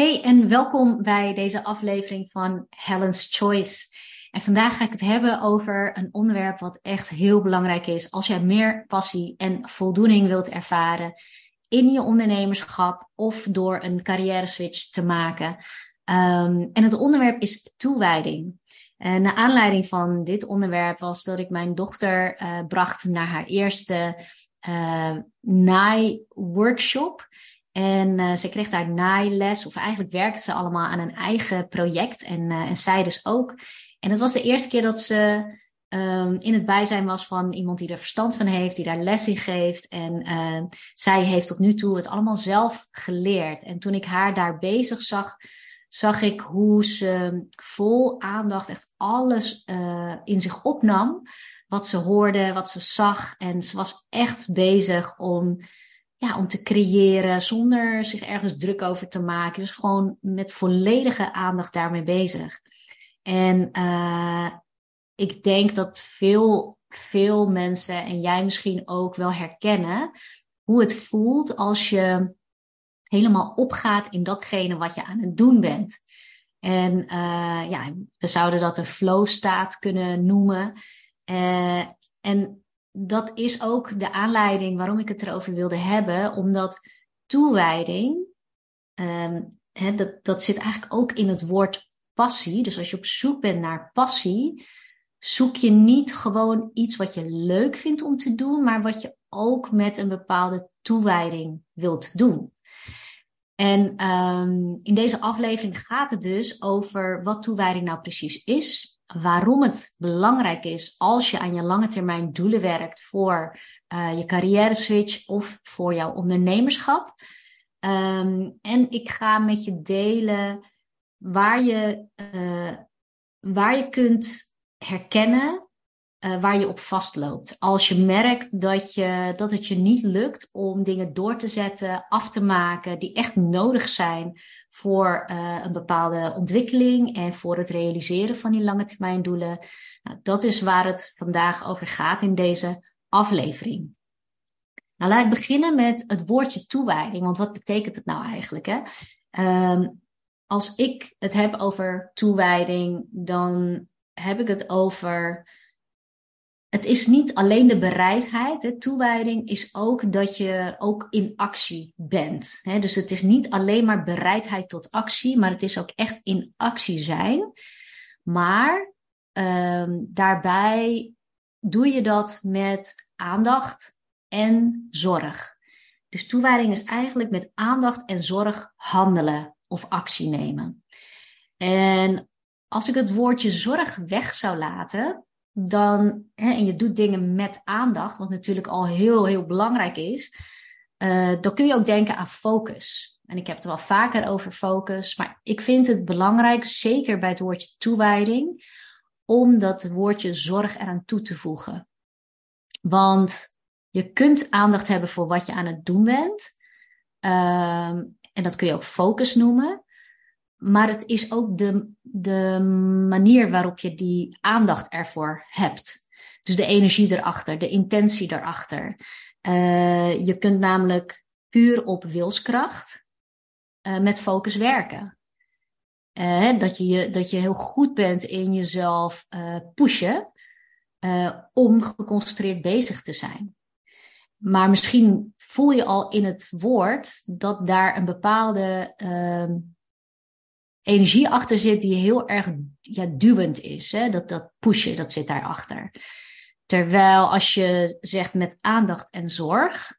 Hey en welkom bij deze aflevering van Helen's Choice. En vandaag ga ik het hebben over een onderwerp wat echt heel belangrijk is als jij meer passie en voldoening wilt ervaren in je ondernemerschap of door een carrière switch te maken. Um, en het onderwerp is toewijding. En naar aanleiding van dit onderwerp was dat ik mijn dochter uh, bracht naar haar eerste uh, naai-workshop. En uh, ze kreeg daar naailes, of eigenlijk werkte ze allemaal aan een eigen project. En, uh, en zij dus ook. En het was de eerste keer dat ze um, in het bijzijn was van iemand die er verstand van heeft, die daar les in geeft. En uh, zij heeft tot nu toe het allemaal zelf geleerd. En toen ik haar daar bezig zag, zag ik hoe ze vol aandacht echt alles in zich opnam. Wat ze hoorde, wat ze zag. En ze was echt bezig om ja, om te creëren zonder zich ergens druk over te maken. Dus gewoon met volledige aandacht daarmee bezig. En uh, ik denk dat veel, veel mensen, en jij misschien ook, wel herkennen hoe het voelt als je helemaal opgaat in datgene wat je aan het doen bent. En uh, ja, we zouden dat een flow staat kunnen noemen. Uh, en dat is ook de aanleiding waarom ik het erover wilde hebben, omdat toewijding, um, dat, dat zit eigenlijk ook in het woord passie. Dus als je op zoek bent naar passie, zoek je niet gewoon iets wat je leuk vindt om te doen, maar wat je ook met een bepaalde toewijding wilt doen. En um, in deze aflevering gaat het dus over wat toewijding nou precies is waarom het belangrijk is als je aan je lange termijn doelen werkt voor uh, je carrière switch of voor jouw ondernemerschap. Um, en ik ga met je delen waar je, uh, waar je kunt herkennen uh, waar je op vastloopt. Als je merkt dat, je, dat het je niet lukt om dingen door te zetten, af te maken, die echt nodig zijn voor uh, een bepaalde ontwikkeling en voor het realiseren van die lange termijn doelen. Nou, dat is waar het vandaag over gaat in deze aflevering. Nou, laat ik beginnen met het woordje toewijding, want wat betekent het nou eigenlijk? Hè? Um, als ik het heb over toewijding, dan heb ik het over het is niet alleen de bereidheid. Hè. Toewijding is ook dat je ook in actie bent. Hè. Dus het is niet alleen maar bereidheid tot actie, maar het is ook echt in actie zijn. Maar um, daarbij doe je dat met aandacht en zorg. Dus toewijding is eigenlijk met aandacht en zorg handelen of actie nemen. En als ik het woordje zorg weg zou laten, dan, hè, en je doet dingen met aandacht, wat natuurlijk al heel, heel belangrijk is, uh, dan kun je ook denken aan focus. En ik heb het wel vaker over focus, maar ik vind het belangrijk, zeker bij het woordje toewijding, om dat woordje zorg eraan toe te voegen. Want je kunt aandacht hebben voor wat je aan het doen bent. Um, en dat kun je ook focus noemen. Maar het is ook de, de manier waarop je die aandacht ervoor hebt. Dus de energie erachter, de intentie erachter. Uh, je kunt namelijk puur op wilskracht uh, met focus werken. Uh, dat, je, dat je heel goed bent in jezelf pushen om geconcentreerd bezig te zijn. Maar misschien voel je al in het woord dat daar een bepaalde ehm, energie achter zit die heel erg ja, duwend is. Hè? Dat, dat pushen, dat zit daarachter. Terwijl als je zegt met aandacht en zorg,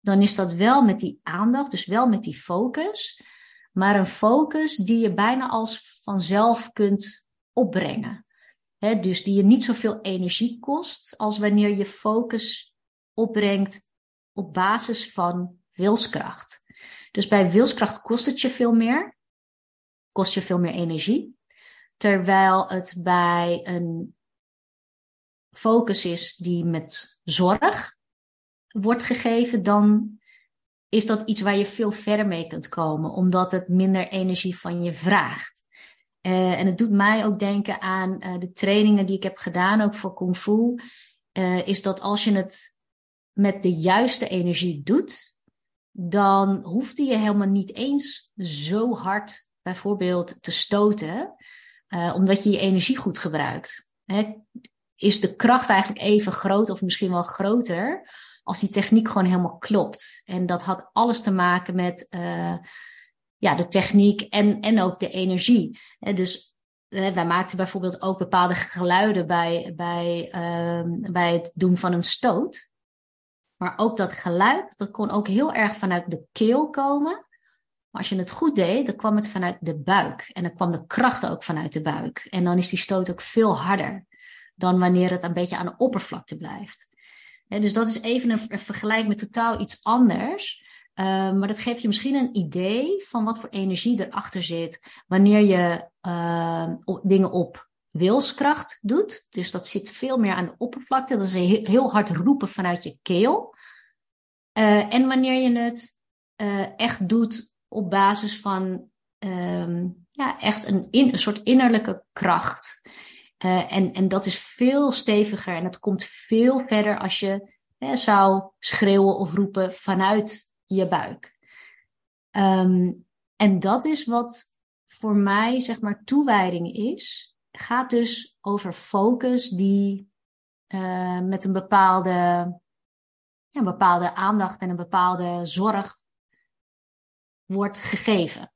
dan is dat wel met die aandacht, dus wel met die focus, maar een focus die je bijna als vanzelf kunt opbrengen. He, dus die je niet zoveel energie kost als wanneer je focus opbrengt op basis van wilskracht. Dus bij wilskracht kost het je veel meer kost je veel meer energie. Terwijl het bij een focus is die met zorg wordt gegeven, dan is dat iets waar je veel verder mee kunt komen, omdat het minder energie van je vraagt. Uh, en het doet mij ook denken aan uh, de trainingen die ik heb gedaan, ook voor Kung Fu. Uh, is dat als je het met de juiste energie doet, dan hoefde je helemaal niet eens zo hard bijvoorbeeld te stoten, uh, omdat je je energie goed gebruikt. Hè? Is de kracht eigenlijk even groot of misschien wel groter als die techniek gewoon helemaal klopt? En dat had alles te maken met uh, ja, de techniek en, en ook de energie. Hè? Dus wij maakten bijvoorbeeld ook bepaalde geluiden bij, bij, uh, bij het doen van een stoot. Maar ook dat geluid, dat kon ook heel erg vanuit de keel komen. Als je het goed deed, dan kwam het vanuit de buik. En dan kwam de kracht ook vanuit de buik. En dan is die stoot ook veel harder dan wanneer het een beetje aan de oppervlakte blijft. dus dat is even een, vergelijk met totaal iets anders. Uh, maar dat geeft je misschien een idee van wat voor energie erachter zit wanneer je uh, dingen op wilskracht doet. Dus dat zit veel meer aan de oppervlakte. Dat is heel hard roepen vanuit je keel. Uh, en wanneer je het uh, echt doet op basis van um, ja, echt een, een soort innerlijke kracht. Uh, en, en dat is veel steviger en het komt veel verder als je zou schreeuwen of roepen vanuit je buik. Um, en dat is wat voor mij, zeg maar, toewijding is gaat dus over focus die uh, met een bepaalde, ja, een bepaalde aandacht en een bepaalde zorg wordt gegeven.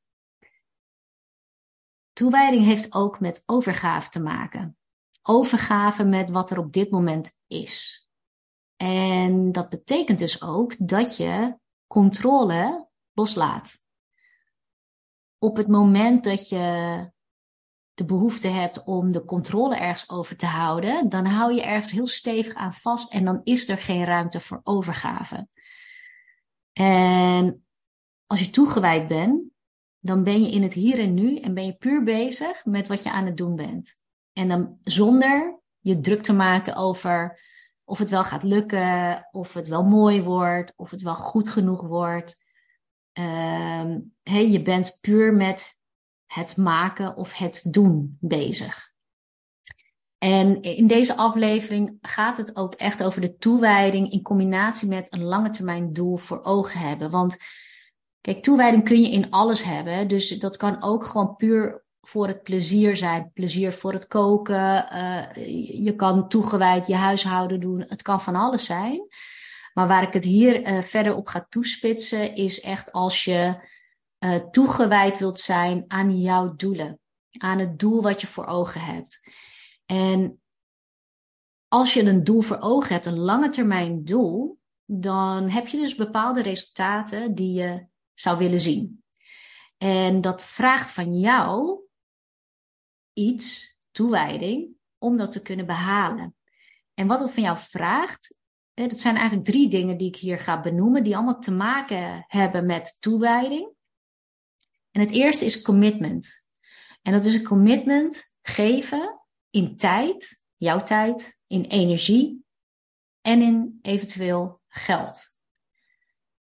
Toewijding heeft ook met overgave te maken. Overgave met wat er op dit moment is. En dat betekent dus ook dat je controle loslaat. Op het moment dat je de behoefte hebt om de controle ergens over te houden, dan hou je ergens heel stevig aan vast en dan is er geen ruimte voor overgave. En als je toegewijd bent, dan ben je in het hier en nu en ben je puur bezig met wat je aan het doen bent. En dan zonder je druk te maken over of het wel gaat lukken, of het wel mooi wordt, of het wel goed genoeg wordt. Hey, je bent puur met het maken of het doen bezig. En in deze aflevering gaat het ook echt over de toewijding in combinatie met een lange termijn doel voor ogen hebben. Want kijk, toewijding kun je in alles hebben. Dus dat kan ook gewoon puur voor het plezier zijn. Plezier voor het koken. Uh, je kan toegewijd je huishouden doen. Het kan van alles zijn. Maar waar ik het hier uh, verder op ga toespitsen, is echt als je uh, toegewijd wilt zijn aan jouw doelen. Aan het doel wat je voor ogen hebt. En als je een doel voor ogen hebt, een lange termijn doel, dan heb je dus bepaalde resultaten die je zou willen zien. En dat vraagt van jou iets, toewijding, om dat te kunnen behalen. En wat het van jou vraagt, dat zijn eigenlijk drie dingen die ik hier ga benoemen, die allemaal te maken hebben met toewijding. En het eerste is commitment. En dat is een commitment geven in tijd, jouw tijd, in energie en in eventueel geld.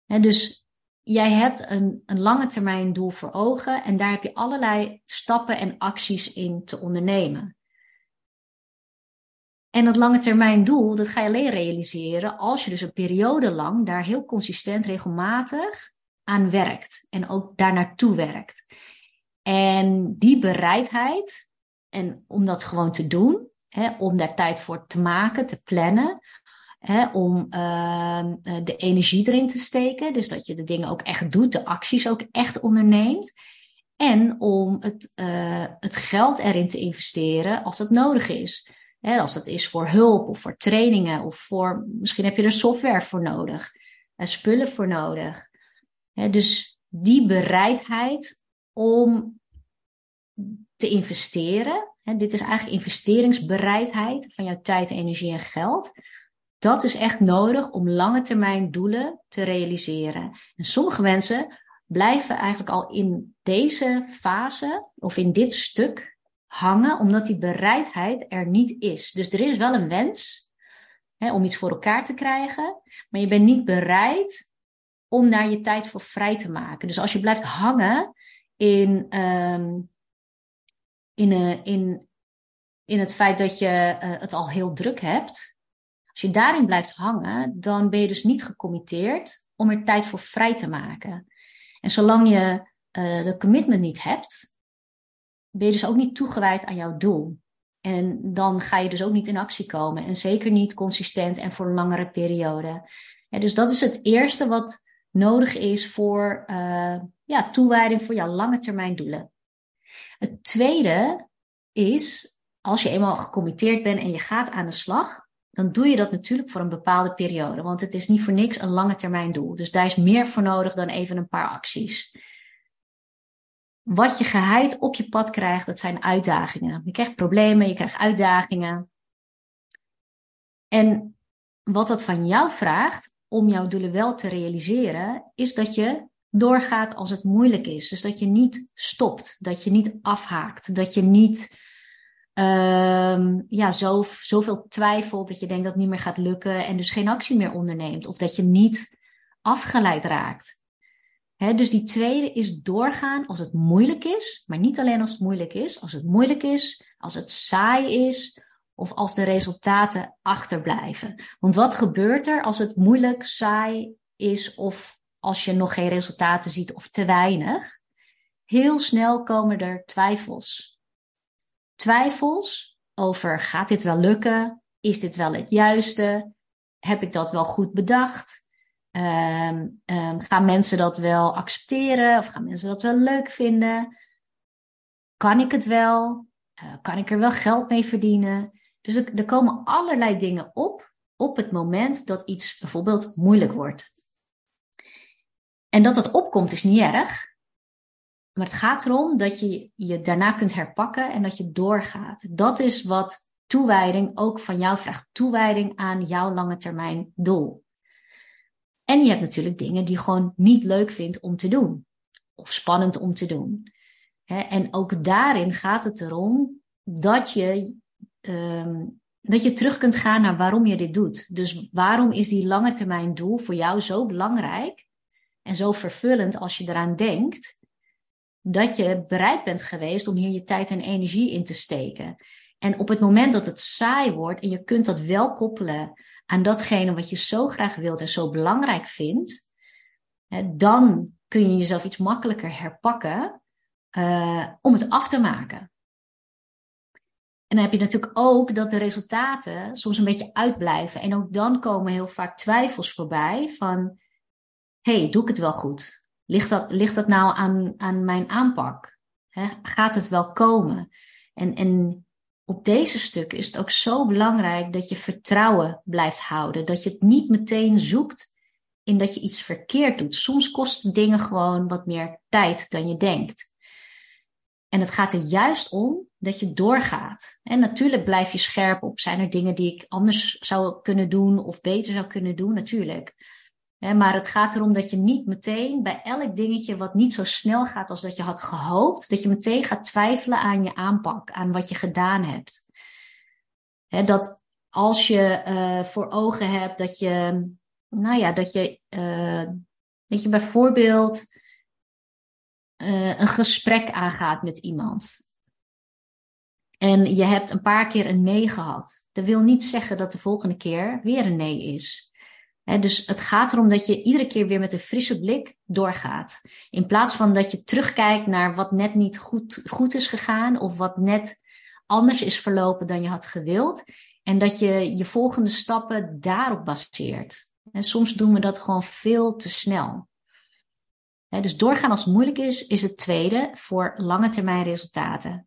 dus jij hebt een, een lange termijn doel voor ogen en daar heb je allerlei stappen en acties in te ondernemen. En dat lange termijn doel, dat ga je alleen realiseren als je dus een periode lang daar heel consistent, regelmatig aan werkt en ook daar naartoe werkt. En die bereidheid, en om dat gewoon te doen, hè, om daar tijd voor te maken, te plannen, hè, om uh, de energie erin te steken, dus dat je de dingen ook echt doet, de acties ook echt onderneemt. En om het, uh, het geld erin te investeren als dat nodig is. Hè, als dat is voor hulp of voor trainingen of voor, misschien heb je er software voor nodig, uh, spullen voor nodig dus die bereidheid om te investeren, dit is eigenlijk investeringsbereidheid van jouw tijd, energie en geld. Dat is echt nodig om lange termijn doelen te realiseren. En sommige mensen blijven eigenlijk al in deze fase of in dit stuk hangen, omdat die bereidheid er niet is. Dus er is wel een wens hè, om iets voor elkaar te krijgen, maar je bent niet bereid om daar je tijd voor vrij te maken. Dus als je blijft hangen in, in, uh, in, in het feit dat je uh, het al heel druk hebt, als je daarin blijft hangen, dan ben je dus niet gecommitteerd om er tijd voor vrij te maken. En zolang je uh, de commitment niet hebt, ben je dus ook niet toegewijd aan jouw doel. En dan ga je dus ook niet in actie komen. En zeker niet consistent en voor een langere periode. Dus dat is het eerste wat nodig is voor uh, ja, toewijding voor jouw lange termijn doelen. Het tweede is, als je eenmaal gecommitteerd bent en je gaat aan de slag, dan doe je dat natuurlijk voor een bepaalde periode. Want het is niet voor niks een lange termijn doel. Dus daar is meer voor nodig dan even een paar acties. Wat je geheid op je pad krijgt, dat zijn uitdagingen. Je krijgt problemen, je krijgt uitdagingen. En wat dat van jou vraagt om jouw doelen wel te realiseren, is dat je doorgaat als het moeilijk is. Dus dat je niet stopt, dat je niet afhaakt, dat je niet um, ja, zo, zoveel twijfelt dat je denkt dat het niet meer gaat lukken en dus geen actie meer onderneemt. Of dat je niet afgeleid raakt. Dus die tweede is doorgaan als het moeilijk is, maar niet alleen als het moeilijk is. Als het moeilijk is, als het saai is of als de resultaten achterblijven. Want wat gebeurt er als het moeilijk, saai is of als je nog geen resultaten ziet of te weinig? Heel snel komen er twijfels. Twijfels over gaat dit wel lukken? Is dit wel het juiste? Heb ik dat wel goed bedacht? Um, um, gaan mensen dat wel accepteren of gaan mensen dat wel leuk vinden? Kan ik het wel? Uh, kan ik er wel geld mee verdienen? Dus er komen allerlei dingen op op het moment dat iets bijvoorbeeld moeilijk wordt. En dat dat opkomt is niet erg. Maar het gaat erom dat je je daarna kunt herpakken en dat je doorgaat. Dat is wat toewijding ook van jou vraagt. Toewijding aan jouw lange termijn doel. En je hebt natuurlijk dingen die je gewoon niet leuk vindt om te doen. Of spannend om te doen. En ook daarin gaat het erom dat je, um, dat je terug kunt gaan naar waarom je dit doet. Dus waarom is die lange termijn doel voor jou zo belangrijk en zo vervullend als je eraan denkt, dat je bereid bent geweest om hier je tijd en energie in te steken. En op het moment dat het saai wordt en je kunt dat wel koppelen aan datgene wat je zo graag wilt en zo belangrijk vindt, dan kun je jezelf iets makkelijker herpakken uh, om het af te maken. En dan heb je natuurlijk ook dat de resultaten soms een beetje uitblijven. En ook dan komen heel vaak twijfels voorbij van, hey, doe ik het wel goed? Ligt dat, ligt dat nou aan, aan mijn aanpak? gaat het wel komen? En, en op deze stukken is het ook zo belangrijk dat je vertrouwen blijft houden. Dat je het niet meteen zoekt in dat je iets verkeerd doet. Soms kosten dingen gewoon wat meer tijd dan je denkt. En het gaat er juist om dat je doorgaat. En natuurlijk blijf je scherp op, zijn er dingen die ik anders zou kunnen doen of beter zou kunnen doen? Natuurlijk maar het gaat erom dat je niet meteen bij elk dingetje wat niet zo snel gaat als dat je had gehoopt, dat je meteen gaat twijfelen aan je aanpak, aan wat je gedaan hebt. dat als je uh, voor ogen hebt dat je, nou ja, dat je, uh, dat je bijvoorbeeld uh, een gesprek aangaat met iemand. En je hebt een paar keer een nee gehad. Dat wil niet zeggen dat de volgende keer weer een nee is dus het gaat erom dat je iedere keer weer met een frisse blik doorgaat. In plaats van dat je terugkijkt naar wat net niet goed, goed is gegaan of wat net anders is verlopen dan je had gewild. En dat je je volgende stappen daarop baseert. En soms doen we dat gewoon veel te snel. dus doorgaan als het moeilijk is, is het tweede voor lange termijn resultaten.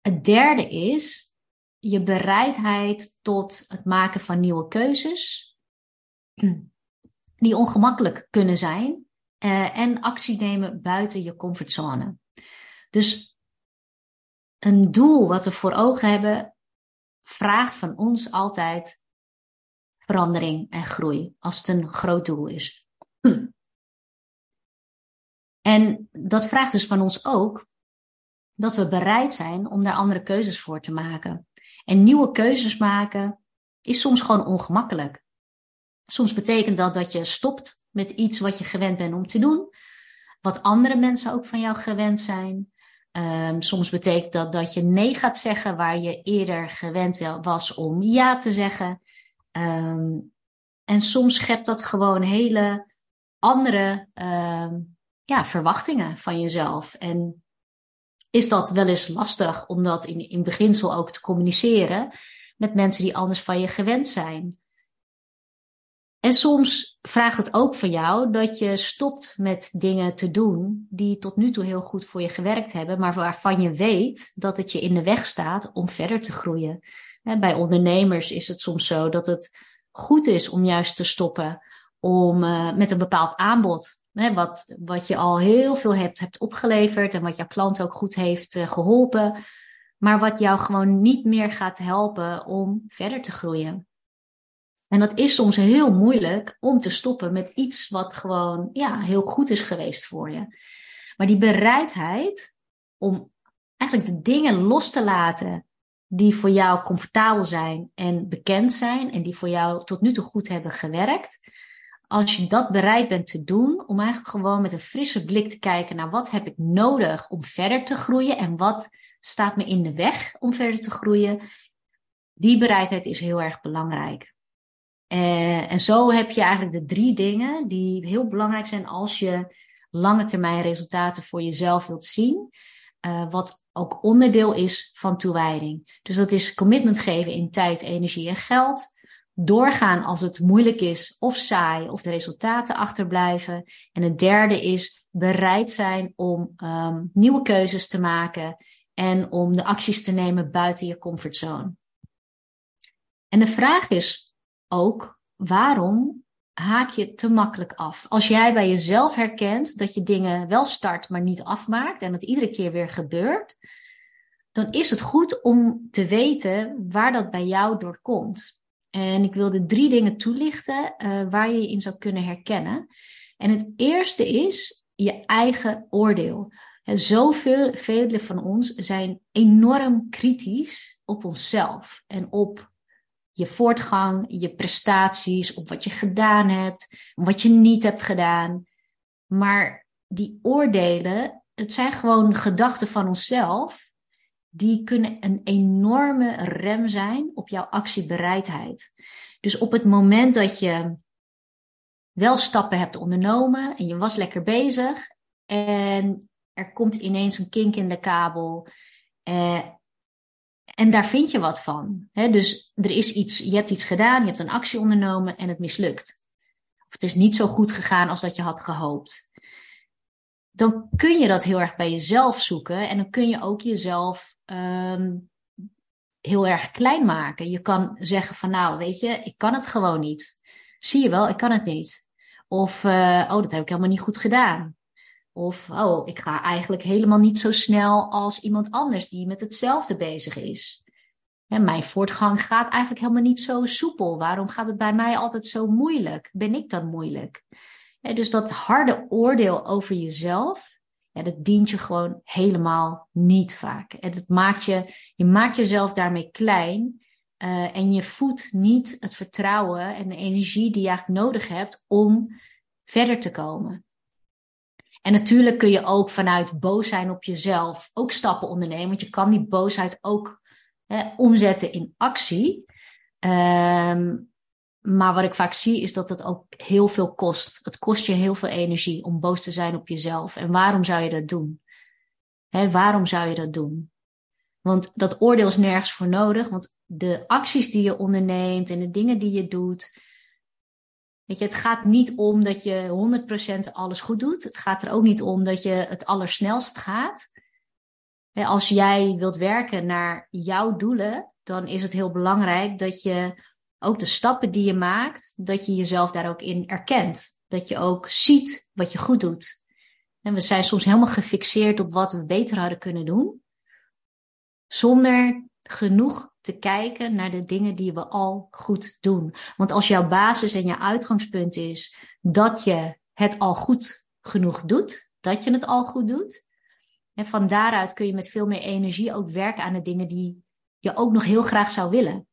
Het derde is je bereidheid tot het maken van nieuwe keuzes die ongemakkelijk kunnen zijn uh, en actie nemen buiten je comfortzone. Dus een doel wat we voor ogen hebben, vraagt van ons altijd verandering en groei, als het een groot doel is. En dat vraagt dus van ons ook dat we bereid zijn om daar andere keuzes voor te maken. En nieuwe keuzes maken is soms gewoon ongemakkelijk. Soms betekent dat dat je stopt met iets wat je gewend bent om te doen, wat andere mensen ook van jou gewend zijn. Um, soms betekent dat dat je nee gaat zeggen waar je eerder gewend was om ja te zeggen. Um, en soms schept dat gewoon hele andere ehm, ja, verwachtingen van jezelf. En is dat wel eens lastig om dat in, in beginsel ook te communiceren met mensen die anders van je gewend zijn. En soms vraagt het ook van jou dat je stopt met dingen te doen die tot nu toe heel goed voor je gewerkt hebben, maar waarvan je weet dat het je in de weg staat om verder te groeien. Bij ondernemers is het soms zo dat het goed is om juist te stoppen om, uh, met een bepaald aanbod. Hè, wat, wat je al heel veel hebt, hebt opgeleverd en wat jouw klant ook goed heeft uh, geholpen. Maar wat jou gewoon niet meer gaat helpen om verder te groeien. En dat is soms heel moeilijk om te stoppen met iets wat gewoon ja, heel goed is geweest voor je. Maar die bereidheid om eigenlijk de dingen los te laten die voor jou comfortabel zijn en bekend zijn en die voor jou tot nu toe goed hebben gewerkt. Als je dat bereid bent te doen, om eigenlijk gewoon met een frisse blik te kijken naar wat heb ik nodig om verder te groeien en wat staat me in de weg om verder te groeien, die bereidheid is heel erg belangrijk. Uh, en zo heb je eigenlijk de drie dingen die heel belangrijk zijn als je lange termijn resultaten voor jezelf wilt zien. Uh, wat ook onderdeel is van toewijding. Dus dat is commitment geven in tijd, energie en geld. Doorgaan als het moeilijk is of saai of de resultaten achterblijven. En het derde is bereid zijn om um, nieuwe keuzes te maken en om de acties te nemen buiten je comfortzone. En de vraag is ook, waarom haak je te makkelijk af? Als jij bij jezelf herkent dat je dingen wel start, maar niet afmaakt en het iedere keer weer gebeurt, dan is het goed om te weten waar dat bij jou door komt. En ik wilde drie dingen toelichten uh, waar je je in zou kunnen herkennen. En het eerste is je eigen oordeel. En zoveel velen van ons zijn enorm kritisch op onszelf en op je voortgang, je prestaties, op wat je gedaan hebt, wat je niet hebt gedaan. Maar die oordelen, het zijn gewoon gedachten van onszelf, die kunnen een enorme rem zijn op jouw actiebereidheid. Dus op het moment dat je wel stappen hebt ondernomen en je was lekker bezig en er komt ineens een kink in de kabel. Eh, en daar vind je wat van. Dus er is iets, je hebt iets gedaan, je hebt een actie ondernomen en het mislukt. Of het is niet zo goed gegaan als dat je had gehoopt. Dan kun je dat heel erg bij jezelf zoeken en dan kun je ook jezelf um, heel erg klein maken. Je kan zeggen van nou, weet je, ik kan het gewoon niet. Zie je wel, ik kan het niet. Of, uh, oh, dat heb ik helemaal niet goed gedaan. Of, oh, ik ga eigenlijk helemaal niet zo snel als iemand anders die met hetzelfde bezig is. Mijn voortgang gaat eigenlijk helemaal niet zo soepel. Waarom gaat het bij mij altijd zo moeilijk? Ben ik dan moeilijk? dus dat harde oordeel over jezelf, ja, dat dient je gewoon helemaal niet vaak. En het maakt je, je maakt jezelf daarmee klein. Uh, en je voedt niet het vertrouwen en de energie die je eigenlijk nodig hebt om verder te komen. En natuurlijk kun je ook vanuit boos zijn op jezelf ook stappen ondernemen. Want je kan die boosheid ook hè, omzetten in actie. Um, maar wat ik vaak zie is dat het ook heel veel kost. Het kost je heel veel energie om boos te zijn op jezelf. En waarom zou je dat doen? Hè, waarom zou je dat doen? Want dat oordeel is nergens voor nodig. Want de acties die je onderneemt en de dingen die je doet, Weet je, het gaat niet om dat je 100% alles goed doet. Het gaat er ook niet om dat je het allersnelst gaat. Als jij wilt werken naar jouw doelen, dan is het heel belangrijk dat je ook de stappen die je maakt, dat je jezelf daar ook in erkent. Dat je ook ziet wat je goed doet. En we zijn soms helemaal gefixeerd op wat we beter hadden kunnen doen, zonder genoeg te kijken naar de dingen die we al goed doen. Want als jouw basis en je uitgangspunt is dat je het al goed genoeg doet, dat je het al goed doet, en van daaruit kun je met veel meer energie ook werken aan de dingen die je ook nog heel graag zou willen.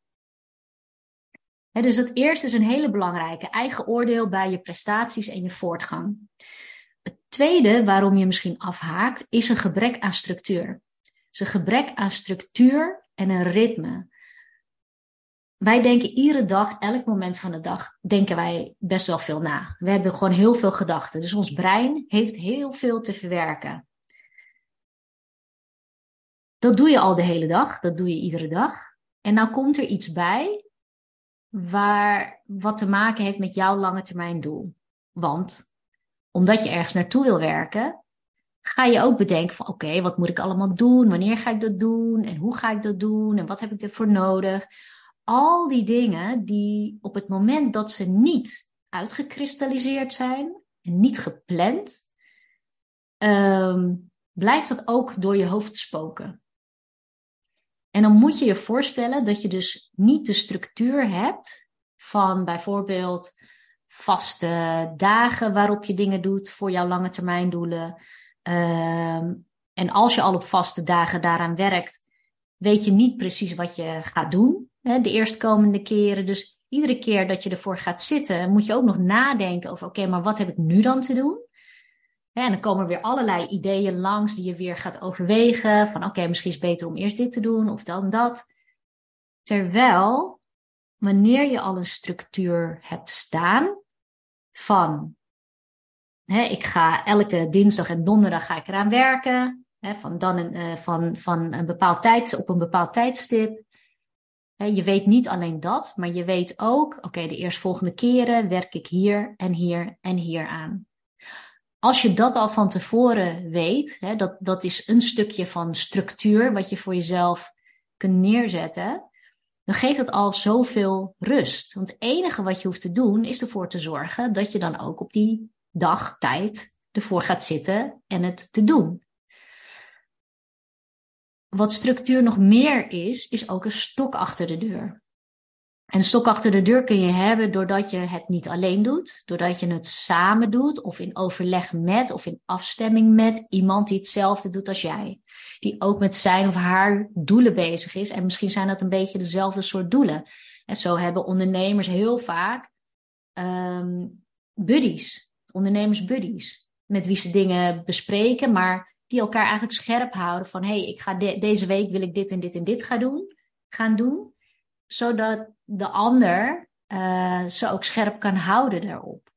dus het eerste is een hele belangrijke, eigen oordeel bij je prestaties en je voortgang. Het tweede waarom je misschien afhaakt, is een gebrek aan structuur. Dus een gebrek aan structuur en een ritme. wij denken iedere dag, elk moment van de dag, denken wij best wel veel na. We hebben gewoon heel veel gedachten. Dus ons brein heeft heel veel te verwerken. Dat doe je al de hele dag, dat doe je iedere dag. En nou komt er iets bij waar, wat te maken heeft met jouw lange termijn doel. Want omdat je ergens naartoe wil werken, ga je ook bedenken van oké, wat moet ik allemaal doen? Wanneer ga ik dat doen? En hoe ga ik dat doen? En wat heb ik ervoor nodig? Al die dingen die op het moment dat ze niet uitgekristalliseerd zijn en niet gepland, um, blijft dat ook door je hoofd spoken. En dan moet je je voorstellen dat je dus niet de structuur hebt van bijvoorbeeld vaste dagen waarop je dingen doet voor jouw lange termijn doelen. Ehm, en als je al op vaste dagen daaraan werkt, weet je niet precies wat je gaat doen hè, de eerstkomende keren. Dus iedere keer dat je ervoor gaat zitten, moet je ook nog nadenken over: oké, maar wat heb ik nu dan te doen? En dan komen er weer allerlei ideeën langs die je weer gaat overwegen. Van oké, misschien is het beter om eerst dit te doen of dan dat. Terwijl, wanneer je al een structuur hebt staan van, ik ga elke dinsdag en donderdag ga ik eraan werken. Van, dan een, uh, van, van een bepaald tijd, op een bepaald tijdstip. Je weet niet alleen dat, maar je weet ook, oké, de eerstvolgende keren werk ik hier en hier en hier aan als je dat al van tevoren weet, dat, dat is een stukje van structuur wat je voor jezelf kunt neerzetten, dan geeft het al zoveel rust. Want het enige wat je hoeft te doen is ervoor te zorgen dat je dan ook op die dag, tijd ervoor gaat zitten en het te doen. Wat structuur nog meer is, is ook een stok achter de deur. En stok achter de deur kun je hebben doordat je het niet alleen doet, doordat je het samen doet of in overleg met of in afstemming met iemand die hetzelfde doet als jij. Die ook met zijn of haar doelen bezig is. En misschien zijn dat een beetje dezelfde soort doelen. En zo hebben ondernemers heel vaak um, buddies, ondernemersbuddies, met wie ze dingen bespreken, maar die elkaar eigenlijk scherp houden van hey, ik ga deze week wil ik dit en dit en dit gaan doen, gaan doen zodat de ander uh, ze ook scherp kan houden daarop.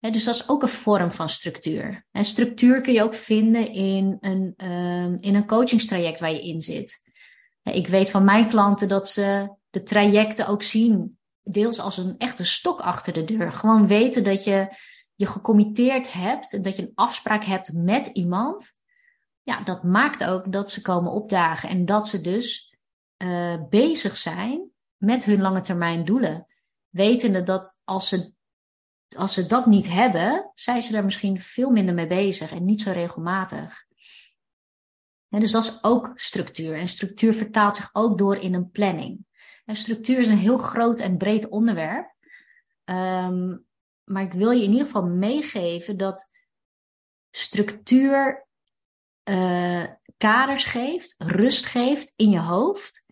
dus dat is ook een vorm van structuur. En structuur kun je ook vinden in een, uh, in een coachingstraject waar je in zit. Ik weet van mijn klanten dat ze de trajecten ook zien, deels als een echte stok achter de deur. Gewoon weten dat je je gecommitteerd hebt, dat je een afspraak hebt met iemand. Ja, dat maakt ook dat ze komen opdagen en dat ze dus uh, bezig zijn met hun lange termijn doelen. Wetende dat als ze, als ze dat niet hebben, zijn ze daar misschien veel minder mee bezig en niet zo regelmatig. En dus dat is ook structuur. En structuur vertaalt zich ook door in een planning. En structuur is een heel groot en breed onderwerp. Um, maar ik wil je in ieder geval meegeven dat structuur uh, kaders geeft, rust geeft in je hoofd.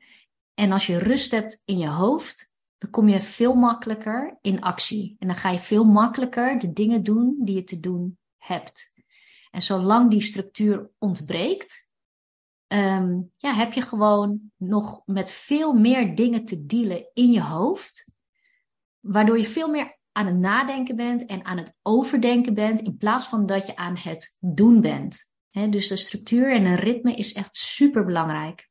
En als je rust hebt in je hoofd, dan kom je veel makkelijker in actie. En dan ga je veel makkelijker de dingen doen die je te doen hebt. En zolang die structuur ontbreekt, um, ja, heb je gewoon nog met veel meer dingen te dealen in je hoofd. Waardoor je veel meer aan het nadenken bent en aan het overdenken bent, in plaats van dat je aan het doen bent. dus de structuur en een ritme is echt super belangrijk.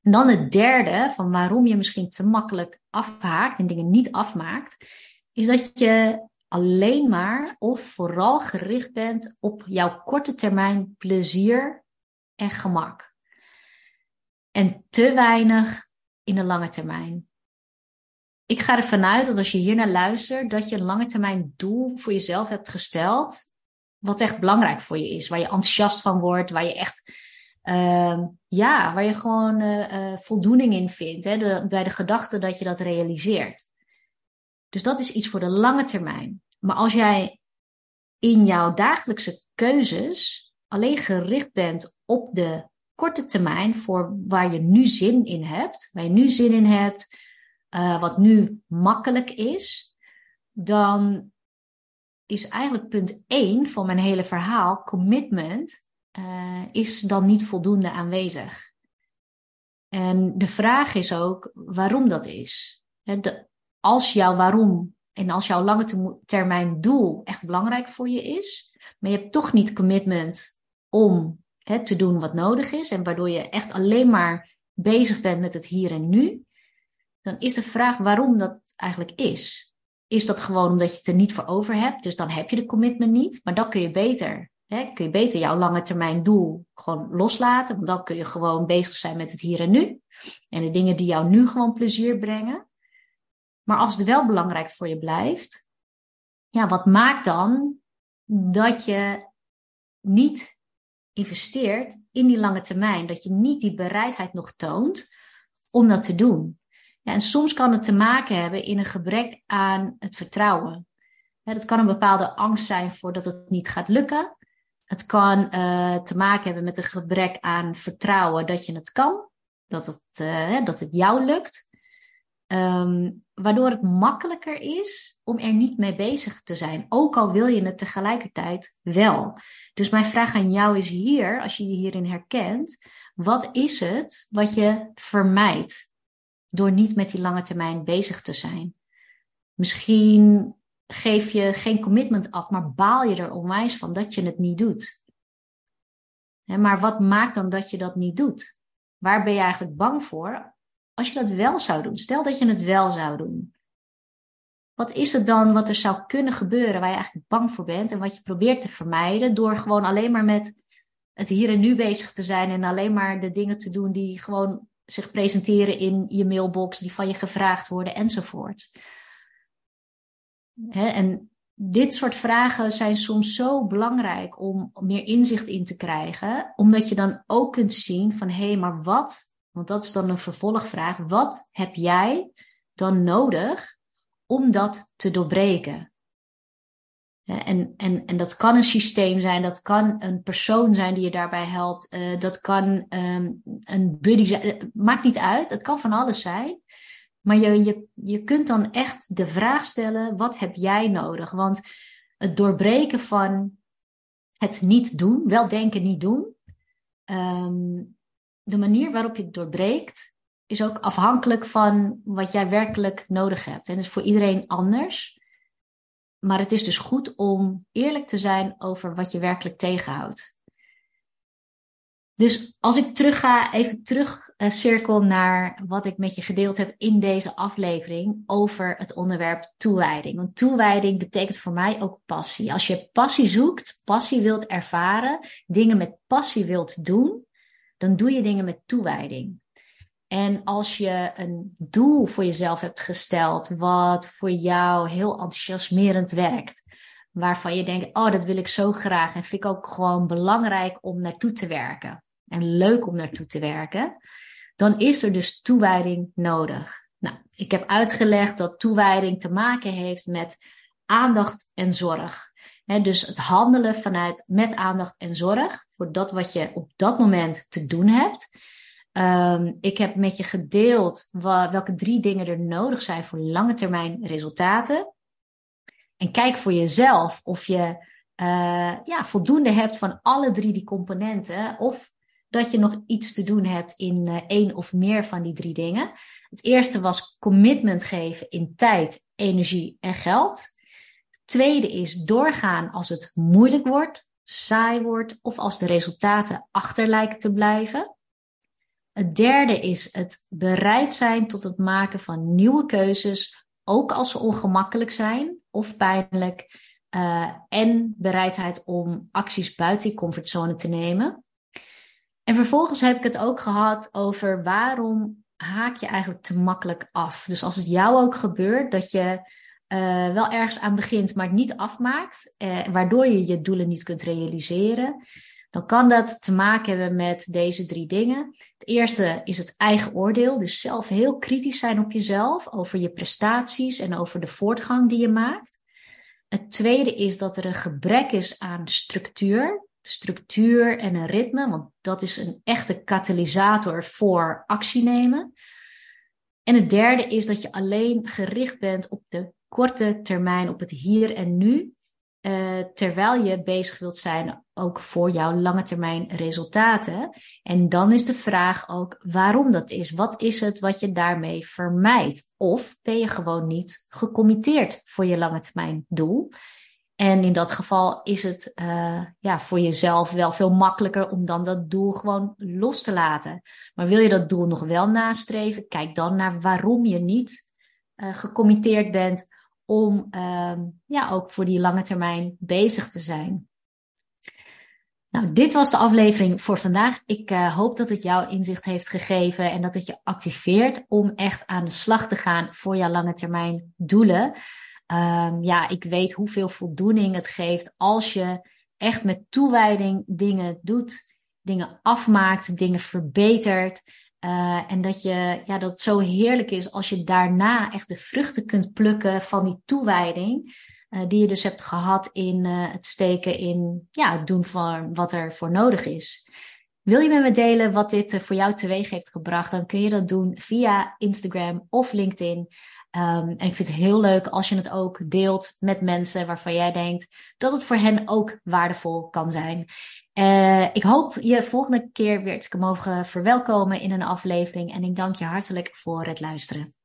En dan het derde, van waarom je misschien te makkelijk afhaakt en dingen niet afmaakt, is dat je alleen maar of vooral gericht bent op jouw korte termijn plezier en gemak. En te weinig in de lange termijn. Ik ga ervan uit dat als je hier naar luistert, dat je een lange termijn doel voor jezelf hebt gesteld, wat echt belangrijk voor je is, waar je enthousiast van wordt, waar je echt uh, ja, waar je gewoon uh, uh, voldoening in vindt. Hè, bij de gedachte dat je dat realiseert. Dus dat is iets voor de lange termijn. Maar als jij in jouw dagelijkse keuzes alleen gericht bent op de korte termijn voor waar je nu zin in hebt, waar je nu zin in hebt, uh, wat nu makkelijk is, dan is eigenlijk punt 1 van mijn hele verhaal commitment uh, is dan niet voldoende aanwezig. En de vraag is ook waarom dat is. Als jouw waarom en als jouw lange termijn doel echt belangrijk voor je is, maar je hebt toch niet commitment om te doen wat nodig is en waardoor je echt alleen maar bezig bent met het hier en nu, dan is de vraag waarom dat eigenlijk is. Is dat gewoon omdat je het er niet voor over hebt, dus dan heb je de commitment niet, maar dan kun je beter Hè, kun je beter jouw lange termijn doel gewoon loslaten. Want dan kun je gewoon bezig zijn met het hier en nu. En de dingen die jou nu gewoon plezier brengen. Maar als het wel belangrijk voor je blijft, ja, wat maakt dan dat je niet investeert in die lange termijn? Dat je niet die bereidheid nog toont om dat te doen. Ja, en soms kan het te maken hebben in een gebrek aan het vertrouwen. Ja, dat kan een bepaalde angst zijn voor dat het niet gaat lukken. Het kan uh, te maken hebben met een gebrek aan vertrouwen dat je het kan, dat het, uh, dat het jou lukt. Um, waardoor het makkelijker is om er niet mee bezig te zijn, ook al wil je het tegelijkertijd wel. Dus mijn vraag aan jou is hier, als je je hierin herkent, wat is het wat je vermijdt door niet met die lange termijn bezig te zijn? Misschien geef je geen commitment af, maar baal je er onwijs van dat je het niet doet. maar wat maakt dan dat je dat niet doet? Waar ben je eigenlijk bang voor als je dat wel zou doen? Stel dat je het wel zou doen. Wat is het dan wat er zou kunnen gebeuren waar je eigenlijk bang voor bent en wat je probeert te vermijden door gewoon alleen maar met het hier en nu bezig te zijn en alleen maar de dingen te doen die gewoon zich presenteren in je mailbox, die van je gevraagd worden enzovoort en dit soort vragen zijn soms zo belangrijk om meer inzicht in te krijgen, omdat je dan ook kunt zien van hé, hey, maar wat, want dat is dan een vervolgvraag, wat heb jij dan nodig om dat te doorbreken? En, en, en dat kan een systeem zijn, dat kan een persoon zijn die je daarbij helpt, uh, dat kan um, een buddy zijn, maakt niet uit, het kan van alles zijn. Maar je, je, je kunt dan echt de vraag stellen: wat heb jij nodig? Want het doorbreken van het niet doen, wel denken, niet doen, ehm, de manier waarop je het doorbreekt, is ook afhankelijk van wat jij werkelijk nodig hebt. En dat is voor iedereen anders. Maar het is dus goed om eerlijk te zijn over wat je werkelijk tegenhoudt. Dus als ik terug ga, even terug uh, cirkel naar wat ik met je gedeeld heb in deze aflevering over het onderwerp toewijding. Want toewijding betekent voor mij ook passie. Als je passie zoekt, passie wilt ervaren, dingen met passie wilt doen, dan doe je dingen met toewijding. En als je een doel voor jezelf hebt gesteld, wat voor jou heel enthousiasmerend werkt, waarvan je denkt, oh, dat wil ik zo graag en vind ik ook gewoon belangrijk om naartoe te werken en leuk om naartoe te werken, dan is er dus toewijding nodig. Nou, ik heb uitgelegd dat toewijding te maken heeft met aandacht en zorg. dus het handelen vanuit met aandacht en zorg voor dat wat je op dat moment te doen hebt. Ehm, ik heb met je gedeeld welke drie dingen er nodig zijn voor lange termijn resultaten. En kijk voor jezelf of je uh, ja, voldoende hebt van alle drie die componenten. Of dat je nog iets te doen hebt in uh, één of meer van die drie dingen. Het eerste was commitment geven in tijd, energie en geld. Het tweede is doorgaan als het moeilijk wordt, saai wordt of als de resultaten achter lijken te blijven. Het derde is het bereid zijn tot het maken van nieuwe keuzes, ook als ze ongemakkelijk zijn of pijnlijk. Uh, en bereidheid om acties buiten je comfortzone te nemen. En vervolgens heb ik het ook gehad over waarom haak je eigenlijk te makkelijk af. Dus als het jou ook gebeurt dat je uh, wel ergens aan begint, maar het niet afmaakt, eh, waardoor je je doelen niet kunt realiseren, dan kan dat te maken hebben met deze drie dingen. Het eerste is het eigen oordeel, dus zelf heel kritisch zijn op jezelf, over je prestaties en over de voortgang die je maakt. Het tweede is dat er een gebrek is aan structuur structuur en een ritme, want dat is een echte katalysator voor actie nemen. En het derde is dat je alleen gericht bent op de korte termijn, op het hier en nu. Uh, terwijl je bezig wilt zijn ook voor jouw lange termijn resultaten. En dan is de vraag ook waarom dat is. Wat is het wat je daarmee vermijdt? Of ben je gewoon niet gecommitteerd voor je lange termijn doel? En in dat geval is het uh, ja, voor jezelf wel veel makkelijker om dan dat doel gewoon los te laten. Maar wil je dat doel nog wel nastreven, kijk dan naar waarom je niet uh, gecommitteerd bent om uh, ja, ook voor die lange termijn bezig te zijn. Nou, dit was de aflevering voor vandaag. Ik uh, hoop dat het jou inzicht heeft gegeven en dat het je activeert om echt aan de slag te gaan voor jouw lange termijn doelen. Um, ja, ik weet hoeveel voldoening het geeft als je echt met toewijding dingen doet, dingen afmaakt, dingen verbetert. Uh, en dat, je, ja, dat het zo heerlijk is als je daarna echt de vruchten kunt plukken van die toewijding. Uh, die je dus hebt gehad in uh, het steken in ja, het doen van wat er voor nodig is. Wil je met me delen wat dit voor jou teweeg heeft gebracht, dan kun je dat doen via Instagram of LinkedIn. Um, en ik vind het heel leuk als je het ook deelt met mensen waarvan jij denkt dat het voor hen ook waardevol kan zijn. Uh, ik hoop je volgende keer weer te mogen verwelkomen in een aflevering. En ik dank je hartelijk voor het luisteren.